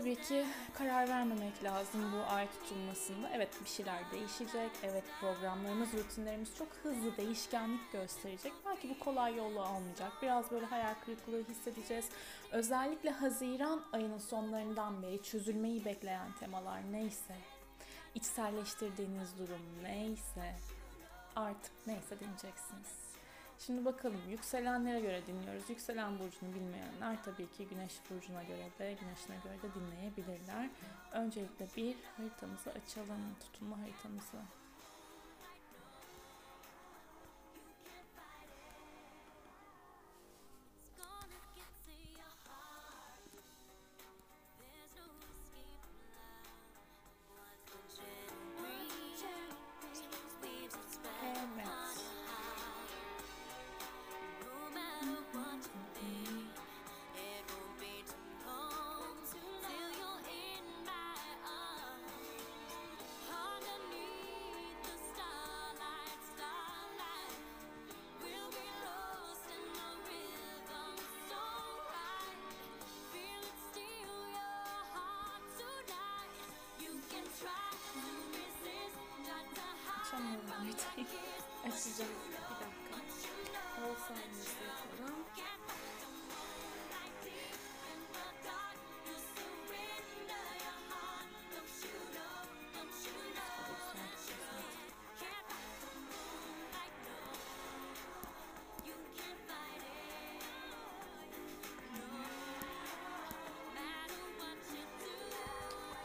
tabii ki karar vermemek lazım bu ay tutulmasında. Evet bir şeyler değişecek. Evet programlarımız, rutinlerimiz çok hızlı değişkenlik gösterecek. Belki bu kolay yolu almayacak. Biraz böyle hayal kırıklığı hissedeceğiz. Özellikle Haziran ayının sonlarından beri çözülmeyi bekleyen temalar neyse, içselleştirdiğiniz durum neyse artık neyse dinleyeceksiniz. Şimdi bakalım yükselenlere göre dinliyoruz. Yükselen burcunu bilmeyenler tabii ki güneş burcuna göre de güneşine göre de dinleyebilirler. Öncelikle bir haritamızı açalım. Tutunma haritamızı. Açamıyorum haritayı. Açacağım. Bir dakika. Bol sahnesi yapalım.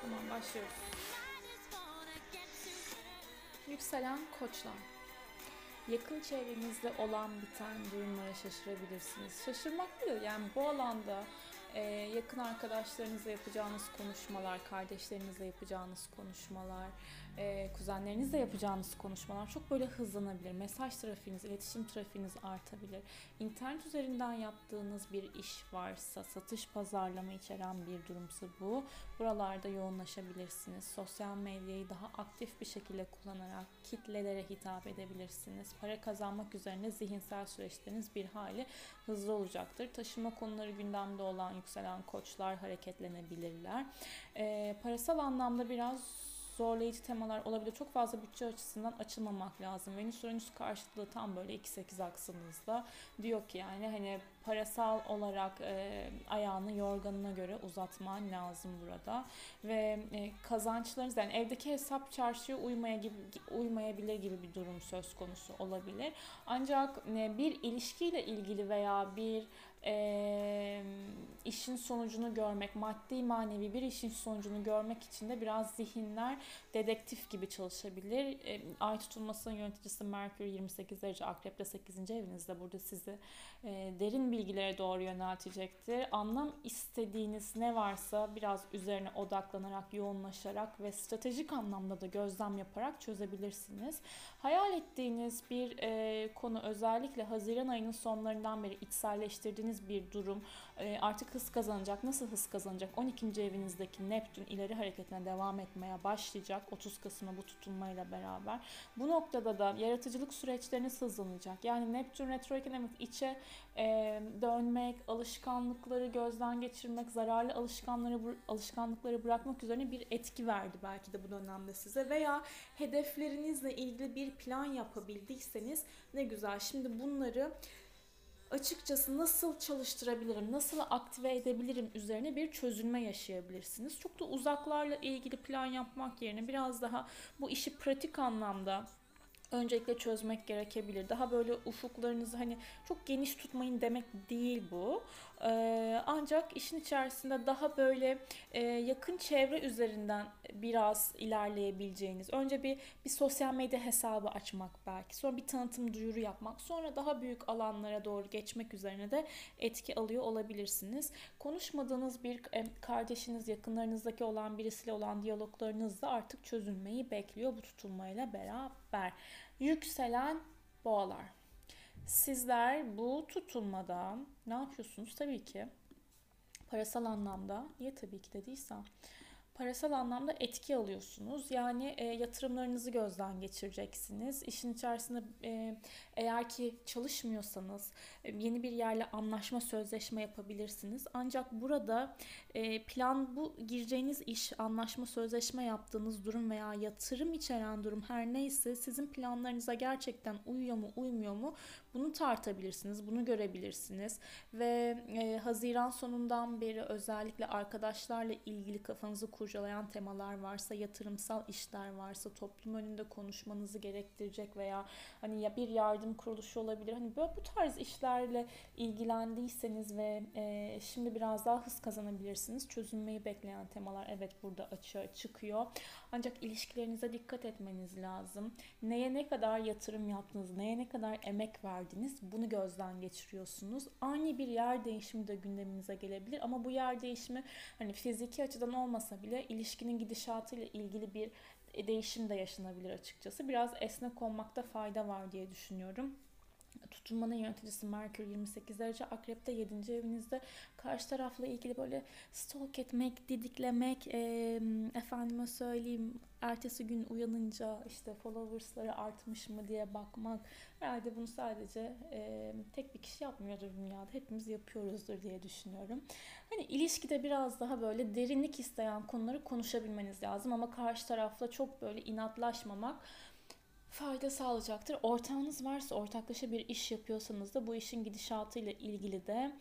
Tamam başlıyoruz. Yükselen koçlar. Yakın çevrenizde olan biten durumlara şaşırabilirsiniz. Şaşırmak değil yani bu alanda e, yakın arkadaşlarınızla yapacağınız konuşmalar, kardeşlerinizle yapacağınız konuşmalar, e, kuzenlerinizle yapacağınız konuşmalar çok böyle hızlanabilir. Mesaj trafiğiniz, iletişim trafiğiniz artabilir. İnternet üzerinden yaptığınız bir iş varsa, satış pazarlama içeren bir durumsa bu. Buralarda yoğunlaşabilirsiniz. Sosyal medyayı daha aktif bir şekilde kullanarak kitlelere hitap edebilirsiniz. Para kazanmak üzerine zihinsel süreçleriniz bir hali hızlı olacaktır. Taşıma konuları gündemde olan yükselen koçlar hareketlenebilirler. E, parasal anlamda biraz zorlayıcı temalar olabilir. Çok fazla bütçe açısından açılmamak lazım. Venüs Uranüs karşıtlığı tam böyle 2-8 aksınızda. Diyor ki yani hani parasal olarak e, ayağını yorganına göre uzatman lazım burada. Ve e, kazançlarınız yani evdeki hesap çarşıya uymaya gibi, uymayabilir gibi bir durum söz konusu olabilir. Ancak e, bir ilişkiyle ilgili veya bir e, işin sonucunu görmek, maddi manevi bir işin sonucunu görmek için de biraz zihinler dedektif gibi çalışabilir. E, ay tutulmasının yöneticisi Merkür 28 derece Akrep'te 8. evinizde burada sizi e, derin bilgilere doğru yöneltecektir. Anlam istediğiniz ne varsa biraz üzerine odaklanarak, yoğunlaşarak ve stratejik anlamda da gözlem yaparak çözebilirsiniz. Hayal ettiğiniz bir e, konu özellikle Haziran ayının sonlarından beri içselleştirdiğiniz bir durum e, artık hız kazanacak. Nasıl hız kazanacak? 12. evinizdeki Neptün ileri hareketine devam etmeye başlayacak 30 Kasım'a bu tutulmayla beraber. Bu noktada da yaratıcılık süreçleriniz hızlanacak. Yani Neptün retroiken evet içe e, dönmek, alışkanlıkları gözden geçirmek, zararlı alışkanlıkları alışkanlıkları bırakmak üzerine bir etki verdi belki de bu dönemde size veya hedeflerinizle ilgili bir plan yapabildiyseniz ne güzel. Şimdi bunları açıkçası nasıl çalıştırabilirim, nasıl aktive edebilirim üzerine bir çözülme yaşayabilirsiniz. Çok da uzaklarla ilgili plan yapmak yerine biraz daha bu işi pratik anlamda öncelikle çözmek gerekebilir. Daha böyle ufuklarınızı hani çok geniş tutmayın demek değil bu. Ee, ancak işin içerisinde daha böyle e, yakın çevre üzerinden biraz ilerleyebileceğiniz. Önce bir bir sosyal medya hesabı açmak belki. Sonra bir tanıtım duyuru yapmak. Sonra daha büyük alanlara doğru geçmek üzerine de etki alıyor olabilirsiniz. Konuşmadığınız bir e, kardeşiniz, yakınlarınızdaki olan birisiyle olan diyaloglarınız da artık çözülmeyi bekliyor bu tutulmayla beraber. Yükselen boğalar. Sizler bu tutulmada ne yapıyorsunuz? Tabii ki parasal anlamda, niye tabii ki dediysem, parasal anlamda etki alıyorsunuz. Yani e, yatırımlarınızı gözden geçireceksiniz. İşin içerisinde e, eğer ki çalışmıyorsanız e, yeni bir yerle anlaşma, sözleşme yapabilirsiniz. Ancak burada e, plan bu gireceğiniz iş, anlaşma, sözleşme yaptığınız durum veya yatırım içeren durum her neyse sizin planlarınıza gerçekten uyuyor mu, uymuyor mu bunu tartabilirsiniz, bunu görebilirsiniz ve e, Haziran sonundan beri özellikle arkadaşlarla ilgili kafanızı kurcalayan temalar varsa, yatırımsal işler varsa, toplum önünde konuşmanızı gerektirecek veya hani ya bir yardım kuruluşu olabilir. Hani böyle bu tarz işlerle ilgilendiyseniz ve e, şimdi biraz daha hız kazanabilirsiniz. Çözülmeyi bekleyen temalar evet burada açığa çıkıyor. Ancak ilişkilerinize dikkat etmeniz lazım. Neye ne kadar yatırım yaptınız, neye ne kadar emek verdiniz bunu gözden geçiriyorsunuz. Ani bir yer değişimi de gündeminize gelebilir ama bu yer değişimi hani fiziki açıdan olmasa bile ilişkinin gidişatıyla ilgili bir değişim de yaşanabilir açıkçası. Biraz esnek olmakta fayda var diye düşünüyorum tutulmanın yöneticisi Merkür 28 derece akrepte 7. evinizde karşı tarafla ilgili böyle stalk etmek, didiklemek, e, efendime söyleyeyim ertesi gün uyanınca işte followersları artmış mı diye bakmak. Herhalde bunu sadece e, tek bir kişi yapmıyordur dünyada. Hepimiz yapıyoruzdur diye düşünüyorum. Hani ilişkide biraz daha böyle derinlik isteyen konuları konuşabilmeniz lazım ama karşı tarafla çok böyle inatlaşmamak fayda sağlayacaktır. Ortağınız varsa, ortaklaşa bir iş yapıyorsanız da bu işin gidişatıyla ilgili de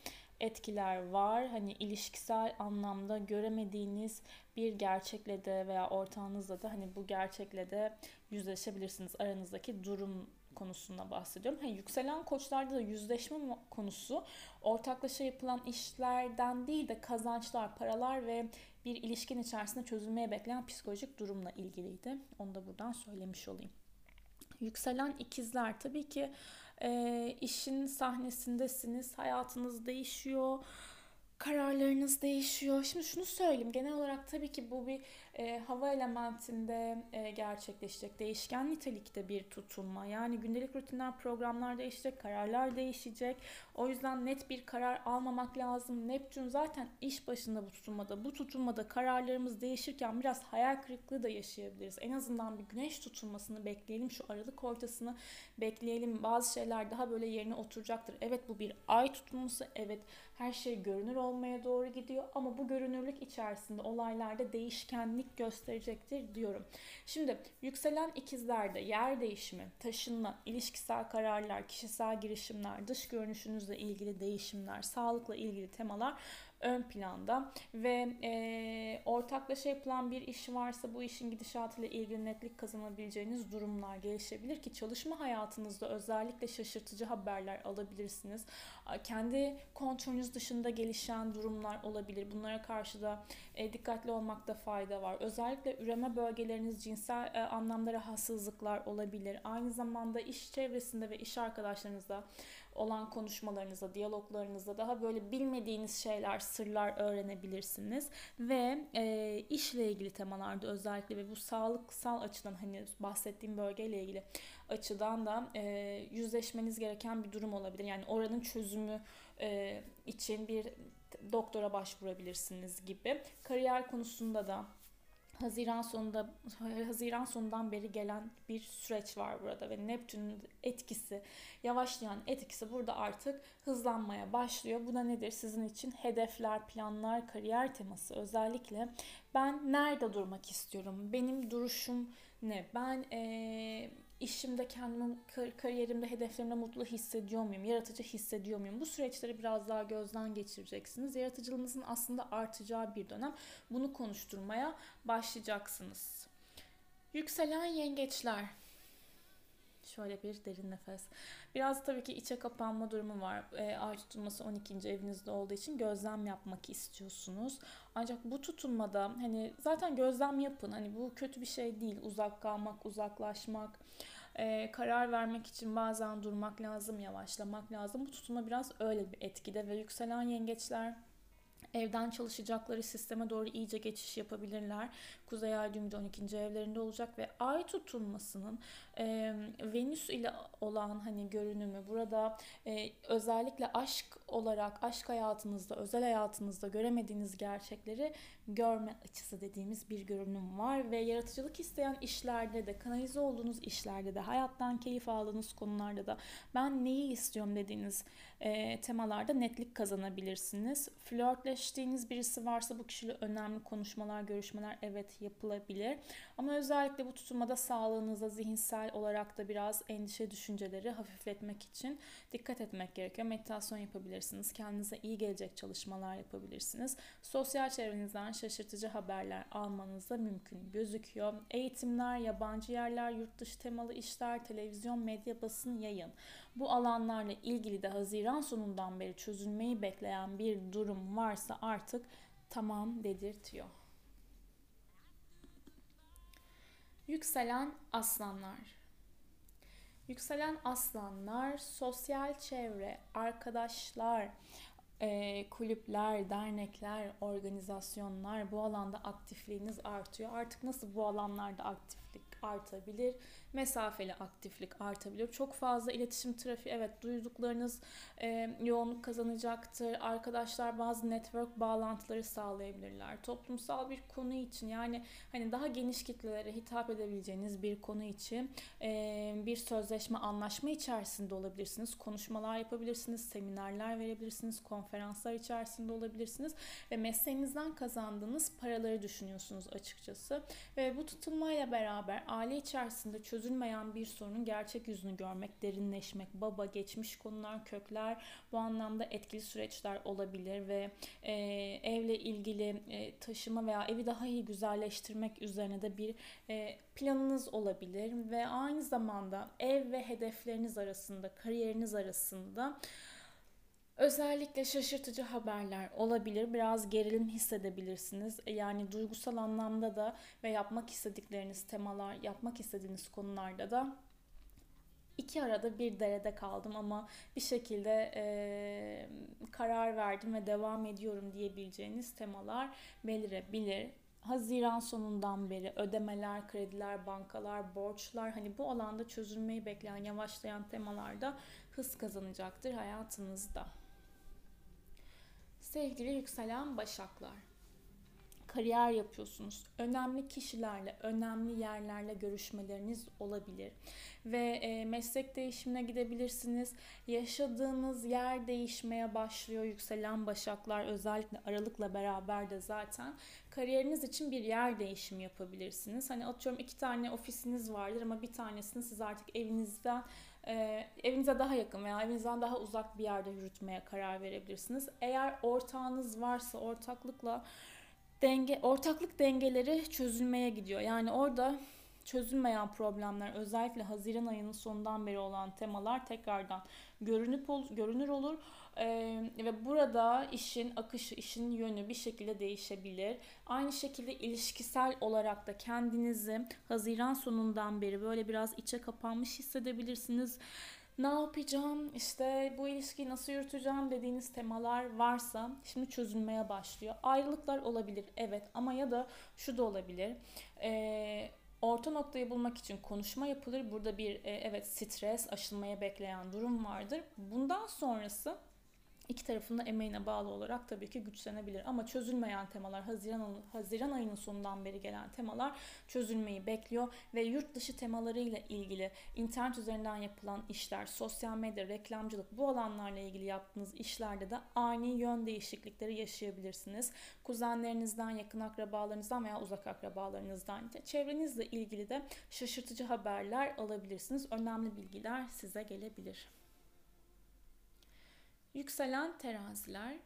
etkiler var. Hani ilişkisel anlamda göremediğiniz bir gerçekle de veya ortağınızla da hani bu gerçekle de yüzleşebilirsiniz. Aranızdaki durum konusunda bahsediyorum. Hani yükselen koçlarda da yüzleşme konusu ortaklaşa yapılan işlerden değil de kazançlar, paralar ve bir ilişkin içerisinde çözülmeye bekleyen psikolojik durumla ilgiliydi. Onu da buradan söylemiş olayım. Yükselen ikizler tabii ki e, işin sahnesindesiniz, hayatınız değişiyor, kararlarınız değişiyor. Şimdi şunu söyleyeyim, genel olarak tabii ki bu bir e, hava elementinde e, gerçekleşecek değişken nitelikte bir tutulma. Yani gündelik rutinler, programlar değişecek, kararlar değişecek. O yüzden net bir karar almamak lazım. Neptün zaten iş başında bu tutulmada. Bu tutulmada kararlarımız değişirken biraz hayal kırıklığı da yaşayabiliriz. En azından bir güneş tutulmasını bekleyelim. Şu aralık ortasını bekleyelim. Bazı şeyler daha böyle yerine oturacaktır. Evet bu bir ay tutulması. Evet her şey görünür olmaya doğru gidiyor. Ama bu görünürlük içerisinde olaylarda değişkenlik gösterecektir diyorum. Şimdi yükselen ikizlerde yer değişimi, taşınma, ilişkisel kararlar, kişisel girişimler, dış görünüşünüzle ilgili değişimler, sağlıkla ilgili temalar ön planda ve e, ortaklaşa yapılan bir iş varsa bu işin gidişatıyla ilgili netlik kazanabileceğiniz durumlar gelişebilir ki çalışma hayatınızda özellikle şaşırtıcı haberler alabilirsiniz. Kendi kontrolünüz dışında gelişen durumlar olabilir. Bunlara karşı da e, dikkatli olmakta fayda var. Özellikle üreme bölgeleriniz cinsel e, anlamda rahatsızlıklar olabilir. Aynı zamanda iş çevresinde ve iş arkadaşlarınızda olan konuşmalarınızda, diyaloglarınızda daha böyle bilmediğiniz şeyler, sırlar öğrenebilirsiniz ve e, işle ilgili temalarda özellikle ve bu sağlıksal açıdan hani bahsettiğim bölgeyle ilgili açıdan da e, yüzleşmeniz gereken bir durum olabilir. Yani oranın çözümü e, için bir doktora başvurabilirsiniz gibi. Kariyer konusunda da Haziran sonunda Haziran sonundan beri gelen bir süreç var burada ve Neptün'ün etkisi, yavaşlayan etkisi burada artık hızlanmaya başlıyor. Bu da nedir? Sizin için hedefler, planlar, kariyer teması özellikle ben nerede durmak istiyorum? Benim duruşum ne? Ben ee, işimde kendimi, kariyerimde, hedeflerimde mutlu hissediyor muyum? Yaratıcı hissediyor muyum? Bu süreçleri biraz daha gözden geçireceksiniz. Yaratıcılığınızın aslında artacağı bir dönem. Bunu konuşturmaya başlayacaksınız. Yükselen yengeçler. Şöyle bir derin nefes. Biraz tabii ki içe kapanma durumu var. E, ay tutulması 12. evinizde olduğu için gözlem yapmak istiyorsunuz. Ancak bu tutulmada hani zaten gözlem yapın. Hani bu kötü bir şey değil. Uzak kalmak, uzaklaşmak. E, karar vermek için bazen durmak lazım, yavaşlamak lazım. Bu tutulma biraz öyle bir etkide ve yükselen yengeçler evden çalışacakları sisteme doğru iyice geçiş yapabilirler. Kuzey Ay düğümü 12. evlerinde olacak ve ay tutulmasının e, Venüs ile olan hani görünümü burada e, özellikle aşk olarak aşk hayatınızda, özel hayatınızda göremediğiniz gerçekleri görme açısı dediğimiz bir görünüm var ve yaratıcılık isteyen işlerde de, kanalize olduğunuz işlerde de, hayattan keyif aldığınız konularda da ben neyi istiyorum dediğiniz e, temalarda netlik kazanabilirsiniz. Flörtleştiğiniz birisi varsa bu kişiyle önemli konuşmalar, görüşmeler evet yapılabilir. Ama özellikle bu tutulmada sağlığınıza zihinsel olarak da biraz endişe düşünceleri hafifletmek için dikkat etmek gerekiyor. Meditasyon yapabilirsiniz. Kendinize iyi gelecek çalışmalar yapabilirsiniz. Sosyal çevrenizden şaşırtıcı haberler almanız da mümkün gözüküyor. Eğitimler, yabancı yerler, yurt dışı temalı işler, televizyon, medya, basın, yayın. Bu alanlarla ilgili de Haziran sonundan beri çözülmeyi bekleyen bir durum varsa artık tamam dedirtiyor. Yükselen aslanlar. Yükselen aslanlar sosyal çevre, arkadaşlar, e, kulüpler, dernekler, organizasyonlar bu alanda aktifliğiniz artıyor. Artık nasıl bu alanlarda aktiflik artabilir? Mesafeli aktiflik artabilir. Çok fazla iletişim trafiği evet duyduklarınız e, yoğunluk kazanacaktır. Arkadaşlar bazı network bağlantıları sağlayabilirler. Toplumsal bir konu için yani hani daha geniş kitlelere hitap edebileceğiniz bir konu için e, bir sözleşme anlaşma içerisinde olabilirsiniz. Konuşmalar yapabilirsiniz, seminerler verebilirsiniz, konferanslar içerisinde olabilirsiniz ve mesleğinizden kazandığınız paraları düşünüyorsunuz açıkçası. Ve bu tutulmayla beraber aile içerisinde çözüm çözülmeyen bir sorunun gerçek yüzünü görmek, derinleşmek, baba, geçmiş konular, kökler bu anlamda etkili süreçler olabilir ve e, evle ilgili e, taşıma veya evi daha iyi güzelleştirmek üzerine de bir e, planınız olabilir ve aynı zamanda ev ve hedefleriniz arasında, kariyeriniz arasında Özellikle şaşırtıcı haberler olabilir. Biraz gerilim hissedebilirsiniz. Yani duygusal anlamda da ve yapmak istedikleriniz temalar, yapmak istediğiniz konularda da iki arada bir derede kaldım ama bir şekilde e, karar verdim ve devam ediyorum diyebileceğiniz temalar belirebilir. Haziran sonundan beri ödemeler, krediler, bankalar, borçlar hani bu alanda çözülmeyi bekleyen, yavaşlayan temalarda hız kazanacaktır hayatınızda. Sevgili yükselen başaklar. Kariyer yapıyorsunuz. Önemli kişilerle, önemli yerlerle görüşmeleriniz olabilir. Ve e, meslek değişimine gidebilirsiniz. Yaşadığınız yer değişmeye başlıyor yükselen başaklar. Özellikle aralıkla beraber de zaten kariyeriniz için bir yer değişimi yapabilirsiniz. Hani atıyorum iki tane ofisiniz vardır ama bir tanesini siz artık evinizden e, evinize daha yakın veya evinizden daha uzak bir yerde yürütmeye karar verebilirsiniz. Eğer ortağınız varsa ortaklıkla denge ortaklık dengeleri çözülmeye gidiyor. Yani orada çözülmeyen problemler özellikle Haziran ayının sonundan beri olan temalar tekrardan görünüp ol, görünür olur ee, ve burada işin akışı, işin yönü bir şekilde değişebilir. Aynı şekilde ilişkisel olarak da kendinizi Haziran sonundan beri böyle biraz içe kapanmış hissedebilirsiniz. Ne yapacağım, işte bu ilişkiyi nasıl yürüteceğim dediğiniz temalar varsa şimdi çözülmeye başlıyor. Ayrılıklar olabilir evet ama ya da şu da olabilir. Ee, orta noktayı bulmak için konuşma yapılır. Burada bir e, evet stres, aşılmaya bekleyen durum vardır. Bundan sonrası İki tarafın da emeğine bağlı olarak tabii ki güçlenebilir. Ama çözülmeyen temalar, Haziran, Haziran ayının sonundan beri gelen temalar çözülmeyi bekliyor. Ve yurt dışı temalarıyla ilgili internet üzerinden yapılan işler, sosyal medya, reklamcılık bu alanlarla ilgili yaptığınız işlerde de ani yön değişiklikleri yaşayabilirsiniz. Kuzenlerinizden, yakın akrabalarınızdan veya uzak akrabalarınızdan, çevrenizle ilgili de şaşırtıcı haberler alabilirsiniz. Önemli bilgiler size gelebilir. Yükselen teraziler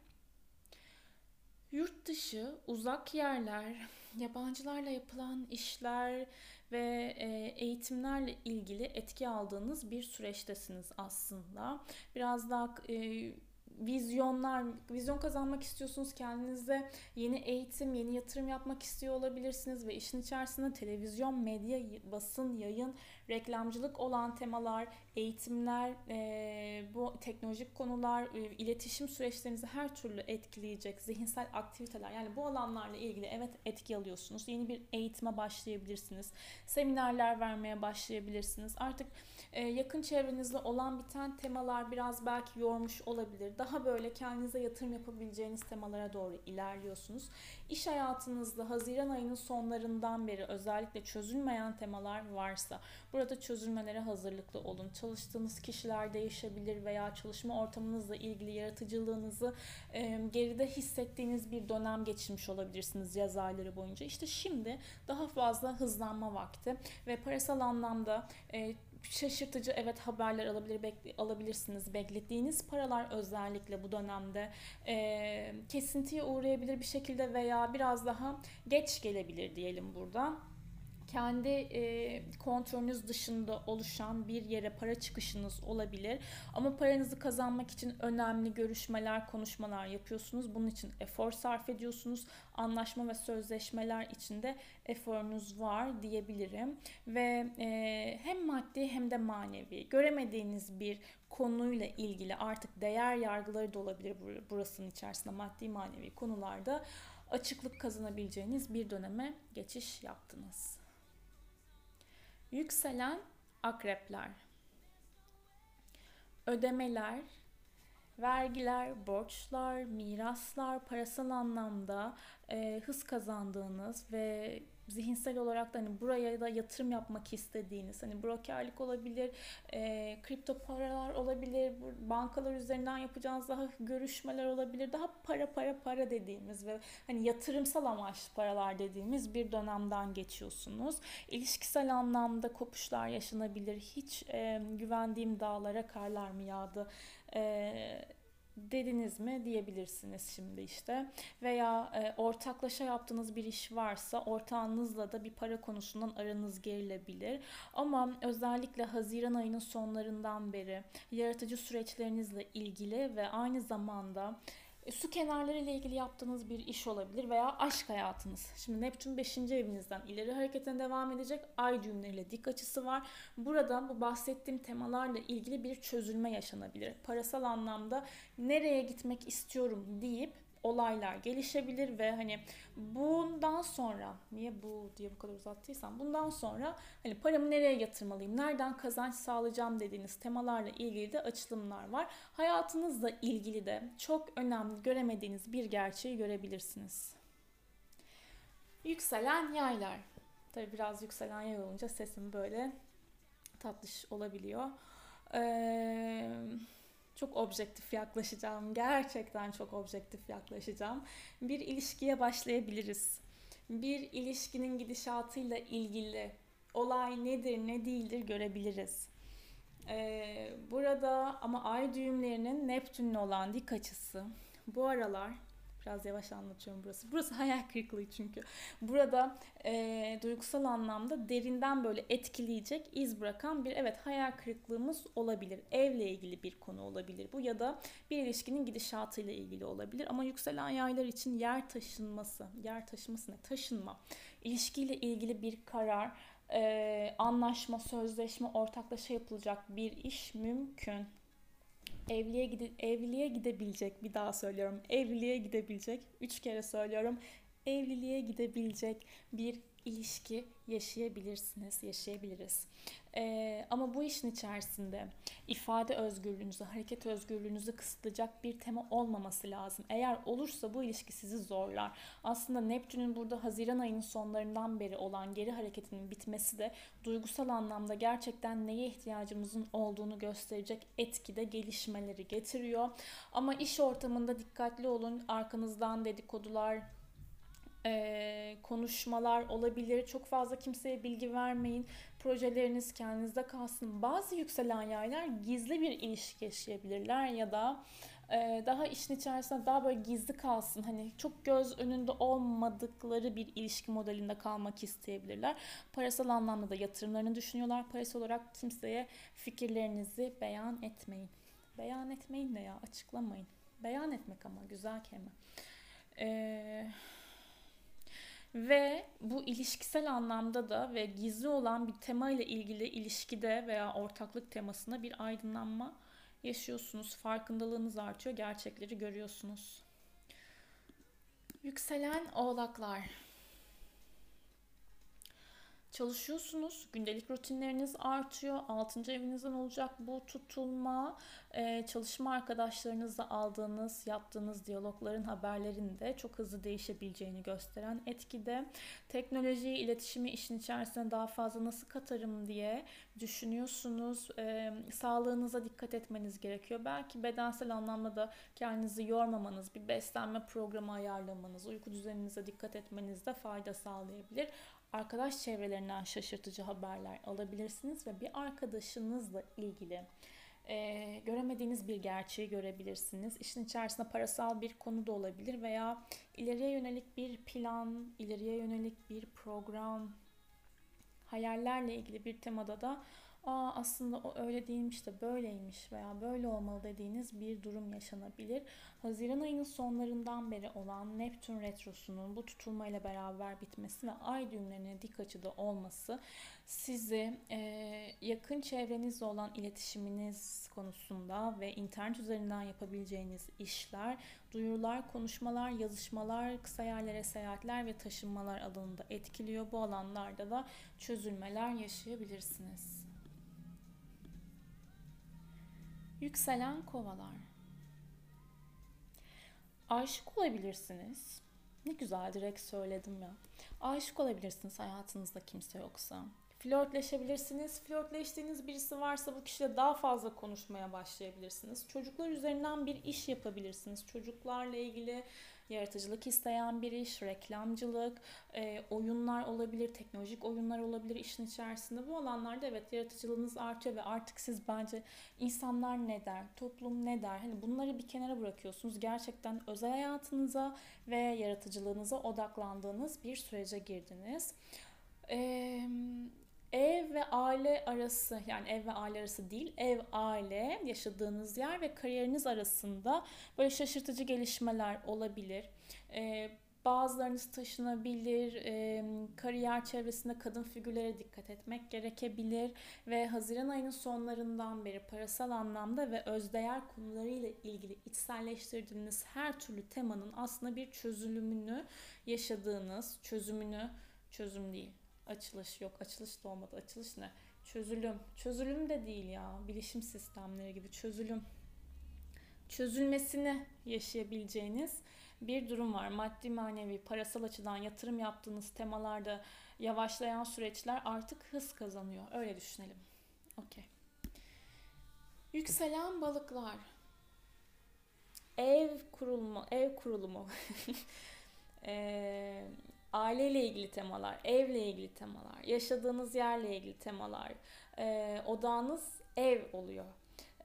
yurt dışı, uzak yerler, yabancılarla yapılan işler ve e, eğitimlerle ilgili etki aldığınız bir süreçtesiniz aslında. Biraz daha e, vizyonlar, vizyon kazanmak istiyorsunuz kendinize yeni eğitim, yeni yatırım yapmak istiyor olabilirsiniz ve işin içerisinde televizyon, medya, basın, yayın, reklamcılık olan temalar, eğitimler, e, bu teknolojik konular, e, iletişim süreçlerinizi her türlü etkileyecek zihinsel aktiviteler. Yani bu alanlarla ilgili evet etki alıyorsunuz. Yeni bir eğitime başlayabilirsiniz. Seminerler vermeye başlayabilirsiniz. Artık e, yakın çevrenizde olan biten temalar biraz belki yormuş olabilir. Daha böyle kendinize yatırım yapabileceğiniz temalara doğru ilerliyorsunuz. İş hayatınızda Haziran ayının sonlarından beri özellikle çözülmeyen temalar varsa burada çözülmelere hazırlıklı olun. Çalıştığınız kişiler değişebilir veya çalışma ortamınızla ilgili yaratıcılığınızı e, geride hissettiğiniz bir dönem geçirmiş olabilirsiniz yaz ayları boyunca. İşte şimdi daha fazla hızlanma vakti ve parasal anlamda e, şaşırtıcı evet haberler alabilir bekle, alabilirsiniz. Beklediğiniz paralar özellikle bu dönemde e, kesintiye uğrayabilir bir şekilde veya biraz daha geç gelebilir diyelim burada kendi e, kontrolünüz dışında oluşan bir yere para çıkışınız olabilir. Ama paranızı kazanmak için önemli görüşmeler, konuşmalar yapıyorsunuz. Bunun için efor sarf ediyorsunuz. Anlaşma ve sözleşmeler içinde eforunuz var diyebilirim. Ve e, hem maddi hem de manevi göremediğiniz bir konuyla ilgili artık değer yargıları da olabilir burasının içerisinde maddi manevi konularda açıklık kazanabileceğiniz bir döneme geçiş yaptınız. Yükselen akrepler. Ödemeler, vergiler, borçlar, miraslar, parasal anlamda e, hız kazandığınız ve zihinsel olarak da hani buraya da yatırım yapmak istediğiniz hani brokerlik olabilir, e, kripto paralar olabilir, bankalar üzerinden yapacağınız daha görüşmeler olabilir. Daha para para para dediğimiz ve hani yatırımsal amaçlı paralar dediğimiz bir dönemden geçiyorsunuz. İlişkisel anlamda kopuşlar yaşanabilir. Hiç e, güvendiğim dağlara karlar mı yağdı? E, dediniz mi diyebilirsiniz şimdi işte. Veya e, ortaklaşa yaptığınız bir iş varsa ortağınızla da bir para konusundan aranız gerilebilir. Ama özellikle Haziran ayının sonlarından beri yaratıcı süreçlerinizle ilgili ve aynı zamanda su kenarları ile ilgili yaptığınız bir iş olabilir veya aşk hayatınız. Şimdi Neptün 5. evinizden ileri hareketine devam edecek. Ay düğümleriyle dik açısı var. Burada bu bahsettiğim temalarla ilgili bir çözülme yaşanabilir. Parasal anlamda nereye gitmek istiyorum deyip olaylar gelişebilir ve hani bundan sonra niye bu diye bu kadar uzattıysam bundan sonra hani paramı nereye yatırmalıyım, nereden kazanç sağlayacağım dediğiniz temalarla ilgili de açılımlar var. Hayatınızla ilgili de çok önemli göremediğiniz bir gerçeği görebilirsiniz. Yükselen yaylar. Tabi biraz yükselen yay olunca sesim böyle tatlış olabiliyor. Eee çok objektif yaklaşacağım. Gerçekten çok objektif yaklaşacağım. Bir ilişkiye başlayabiliriz. Bir ilişkinin gidişatıyla ilgili olay nedir ne değildir görebiliriz. Ee, burada ama ay düğümlerinin Neptün'le olan dik açısı bu aralar Biraz yavaş anlatıyorum burası. Burası hayal kırıklığı çünkü. Burada e, duygusal anlamda derinden böyle etkileyecek, iz bırakan bir evet hayal kırıklığımız olabilir. Evle ilgili bir konu olabilir bu ya da bir ilişkinin gidişatıyla ilgili olabilir. Ama yükselen yaylar için yer taşınması, yer taşıması ne? Taşınma. İlişkiyle ilgili bir karar, e, anlaşma, sözleşme, ortaklaşa yapılacak bir iş mümkün evliliğe, gide, evliliğe gidebilecek bir daha söylüyorum evliliğe gidebilecek. Üç kere söylüyorum evliliğe gidebilecek bir ilişki yaşayabilirsiniz, yaşayabiliriz. Ee, ama bu işin içerisinde ifade özgürlüğünüzü, hareket özgürlüğünüzü kısıtlayacak bir tema olmaması lazım. Eğer olursa bu ilişki sizi zorlar. Aslında Neptün'ün burada Haziran ayının sonlarından beri olan geri hareketinin bitmesi de duygusal anlamda gerçekten neye ihtiyacımızın olduğunu gösterecek etkide gelişmeleri getiriyor. Ama iş ortamında dikkatli olun. Arkanızdan dedikodular, e, konuşmalar olabilir. Çok fazla kimseye bilgi vermeyin. Projeleriniz kendinizde kalsın. Bazı yükselen yaylar gizli bir ilişki yaşayabilirler ya da e, daha işin içerisinde daha böyle gizli kalsın. Hani çok göz önünde olmadıkları bir ilişki modelinde kalmak isteyebilirler. Parasal anlamda da yatırımlarını düşünüyorlar. Parasal olarak kimseye fikirlerinizi beyan etmeyin. Beyan etmeyin de ya açıklamayın. Beyan etmek ama güzel kelime. Eee Ve bu ilişkisel anlamda da ve gizli olan bir tema ile ilgili ilişkide veya ortaklık temasına bir aydınlanma yaşıyorsunuz. Farkındalığınız artıyor, gerçekleri görüyorsunuz. Yükselen oğlaklar. Çalışıyorsunuz, gündelik rutinleriniz artıyor, 6. evinizden olacak bu tutulma, ee, çalışma arkadaşlarınızla aldığınız, yaptığınız diyalogların haberlerinde çok hızlı değişebileceğini gösteren etkide. Teknolojiyi, iletişimi işin içerisine daha fazla nasıl katarım diye düşünüyorsunuz. Ee, sağlığınıza dikkat etmeniz gerekiyor. Belki bedensel anlamda da kendinizi yormamanız, bir beslenme programı ayarlamanız, uyku düzeninize dikkat etmenizde fayda sağlayabilir arkadaş çevrelerinden şaşırtıcı haberler alabilirsiniz ve bir arkadaşınızla ilgili e, göremediğiniz bir gerçeği görebilirsiniz. İşin içerisinde parasal bir konu da olabilir veya ileriye yönelik bir plan, ileriye yönelik bir program, hayallerle ilgili bir temada da Aa aslında o öyle değilmiş de böyleymiş veya böyle olmalı dediğiniz bir durum yaşanabilir. Haziran ayının sonlarından beri olan Neptün retrosunun bu tutulmayla beraber bitmesi ve ay düğümlerine dik açıda olması sizi e, yakın çevrenizle olan iletişiminiz konusunda ve internet üzerinden yapabileceğiniz işler, duyurular, konuşmalar, yazışmalar, kısa yerlere seyahatler ve taşınmalar alanında etkiliyor. Bu alanlarda da çözülmeler yaşayabilirsiniz. Yükselen kovalar. Aşık olabilirsiniz. Ne güzel direkt söyledim ya. Aşık olabilirsiniz hayatınızda kimse yoksa. Flörtleşebilirsiniz. Flörtleştiğiniz birisi varsa bu kişiyle daha fazla konuşmaya başlayabilirsiniz. Çocuklar üzerinden bir iş yapabilirsiniz. Çocuklarla ilgili yaratıcılık isteyen bir iş, reklamcılık, e, oyunlar olabilir, teknolojik oyunlar olabilir işin içerisinde. Bu alanlarda evet yaratıcılığınız artıyor ve artık siz bence insanlar ne der, toplum ne der, hani bunları bir kenara bırakıyorsunuz. Gerçekten özel hayatınıza ve yaratıcılığınıza odaklandığınız bir sürece girdiniz. Eee Ev ve aile arası yani ev ve aile arası değil ev aile yaşadığınız yer ve kariyeriniz arasında böyle şaşırtıcı gelişmeler olabilir. Ee, bazılarınız taşınabilir, e, kariyer çevresinde kadın figürlere dikkat etmek gerekebilir ve Haziran ayının sonlarından beri parasal anlamda ve özdeğer konularıyla ilgili içselleştirdiğiniz her türlü temanın aslında bir çözülümünü yaşadığınız, çözümünü, çözüm değil, Açılış yok. Açılış da olmadı. Açılış ne? Çözülüm. Çözülüm de değil ya. Bilişim sistemleri gibi çözülüm. Çözülmesini yaşayabileceğiniz bir durum var. Maddi manevi, parasal açıdan yatırım yaptığınız temalarda yavaşlayan süreçler artık hız kazanıyor. Öyle düşünelim. Okey. Yükselen balıklar. Ev kurulma, ev kurulumu. ee, aileyle ilgili temalar, evle ilgili temalar, yaşadığınız yerle ilgili temalar, e, odağınız ev oluyor.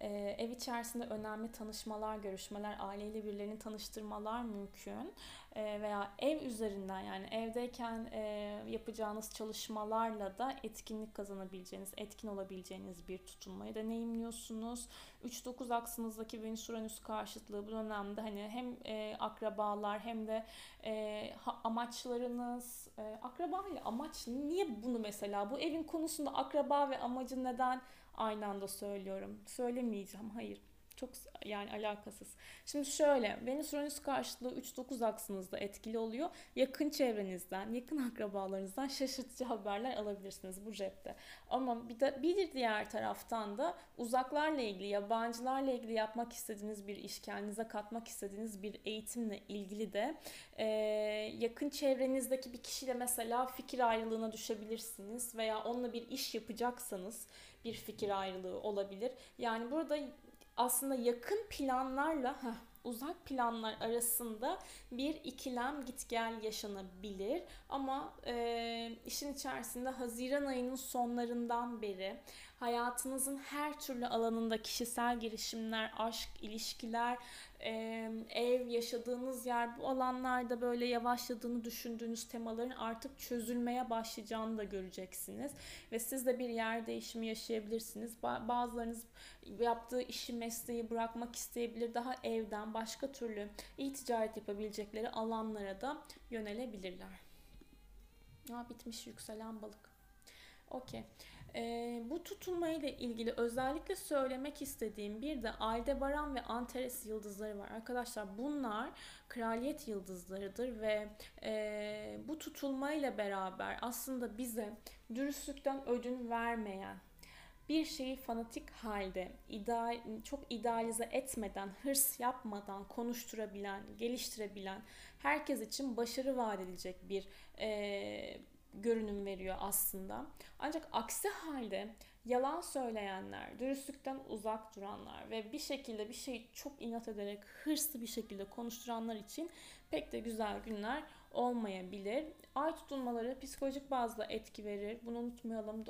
E, ev içerisinde önemli tanışmalar, görüşmeler, aileyle birilerini tanıştırmalar mümkün. E, veya ev üzerinden yani evdeyken e, yapacağınız çalışmalarla da etkinlik kazanabileceğiniz, etkin olabileceğiniz bir tutunmayı deneyimliyorsunuz. 3-9 aksınızdaki Venüs-Uranüs karşıtlığı bu dönemde hani hem e, akrabalar hem de e, ha, amaçlarınız, e, akraba ile amaç niye bunu mesela bu evin konusunda akraba ve amacı neden aynı anda söylüyorum? Söylemeyeceğim, hayır çok yani alakasız. Şimdi şöyle Venüs Uranüs karşıtlığı 3-9 aksınızda etkili oluyor. Yakın çevrenizden, yakın akrabalarınızdan şaşırtıcı haberler alabilirsiniz bu cepte. Ama bir, de, bir diğer taraftan da uzaklarla ilgili, yabancılarla ilgili yapmak istediğiniz bir iş, kendinize katmak istediğiniz bir eğitimle ilgili de e, yakın çevrenizdeki bir kişiyle mesela fikir ayrılığına düşebilirsiniz veya onunla bir iş yapacaksanız bir fikir ayrılığı olabilir. Yani burada aslında yakın planlarla heh, uzak planlar arasında bir ikilem git gel yaşanabilir. Ama e, işin içerisinde Haziran ayının sonlarından beri hayatınızın her türlü alanında kişisel girişimler, aşk, ilişkiler, ev, yaşadığınız yer bu alanlarda böyle yavaşladığını düşündüğünüz temaların artık çözülmeye başlayacağını da göreceksiniz. Ve siz de bir yer değişimi yaşayabilirsiniz. Bazılarınız yaptığı işi, mesleği bırakmak isteyebilir. Daha evden başka türlü iyi ticaret yapabilecekleri alanlara da yönelebilirler. Aa, bitmiş yükselen balık. Okey. Ee, bu tutulmayla ilgili özellikle söylemek istediğim bir de Aldebaran ve Antares yıldızları var. Arkadaşlar bunlar kraliyet yıldızlarıdır ve e, bu tutulmayla beraber aslında bize dürüstlükten ödün vermeyen, bir şeyi fanatik halde ideal, çok idealize etmeden, hırs yapmadan konuşturabilen, geliştirebilen, herkes için başarı vaat edilecek bir e, görünüm veriyor aslında. Ancak aksi halde yalan söyleyenler, dürüstlükten uzak duranlar ve bir şekilde bir şeyi çok inat ederek hırslı bir şekilde konuşturanlar için pek de güzel günler olmayabilir. Ay tutulmaları psikolojik bazda etki verir. Bunu unutmayalım.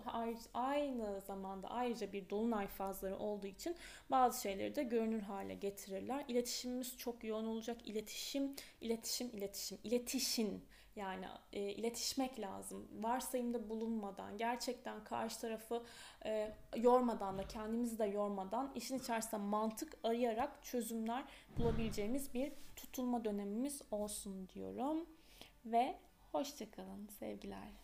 Aynı zamanda ayrıca bir dolunay fazları olduğu için bazı şeyleri de görünür hale getirirler. İletişimimiz çok yoğun olacak. İletişim, iletişim, iletişim, iletişim yani e, iletişmek lazım. Varsayımda bulunmadan, gerçekten karşı tarafı e, yormadan da kendimizi de yormadan işin içerisinde mantık arayarak çözümler bulabileceğimiz bir tutulma dönemimiz olsun diyorum. Ve hoşçakalın sevgiler.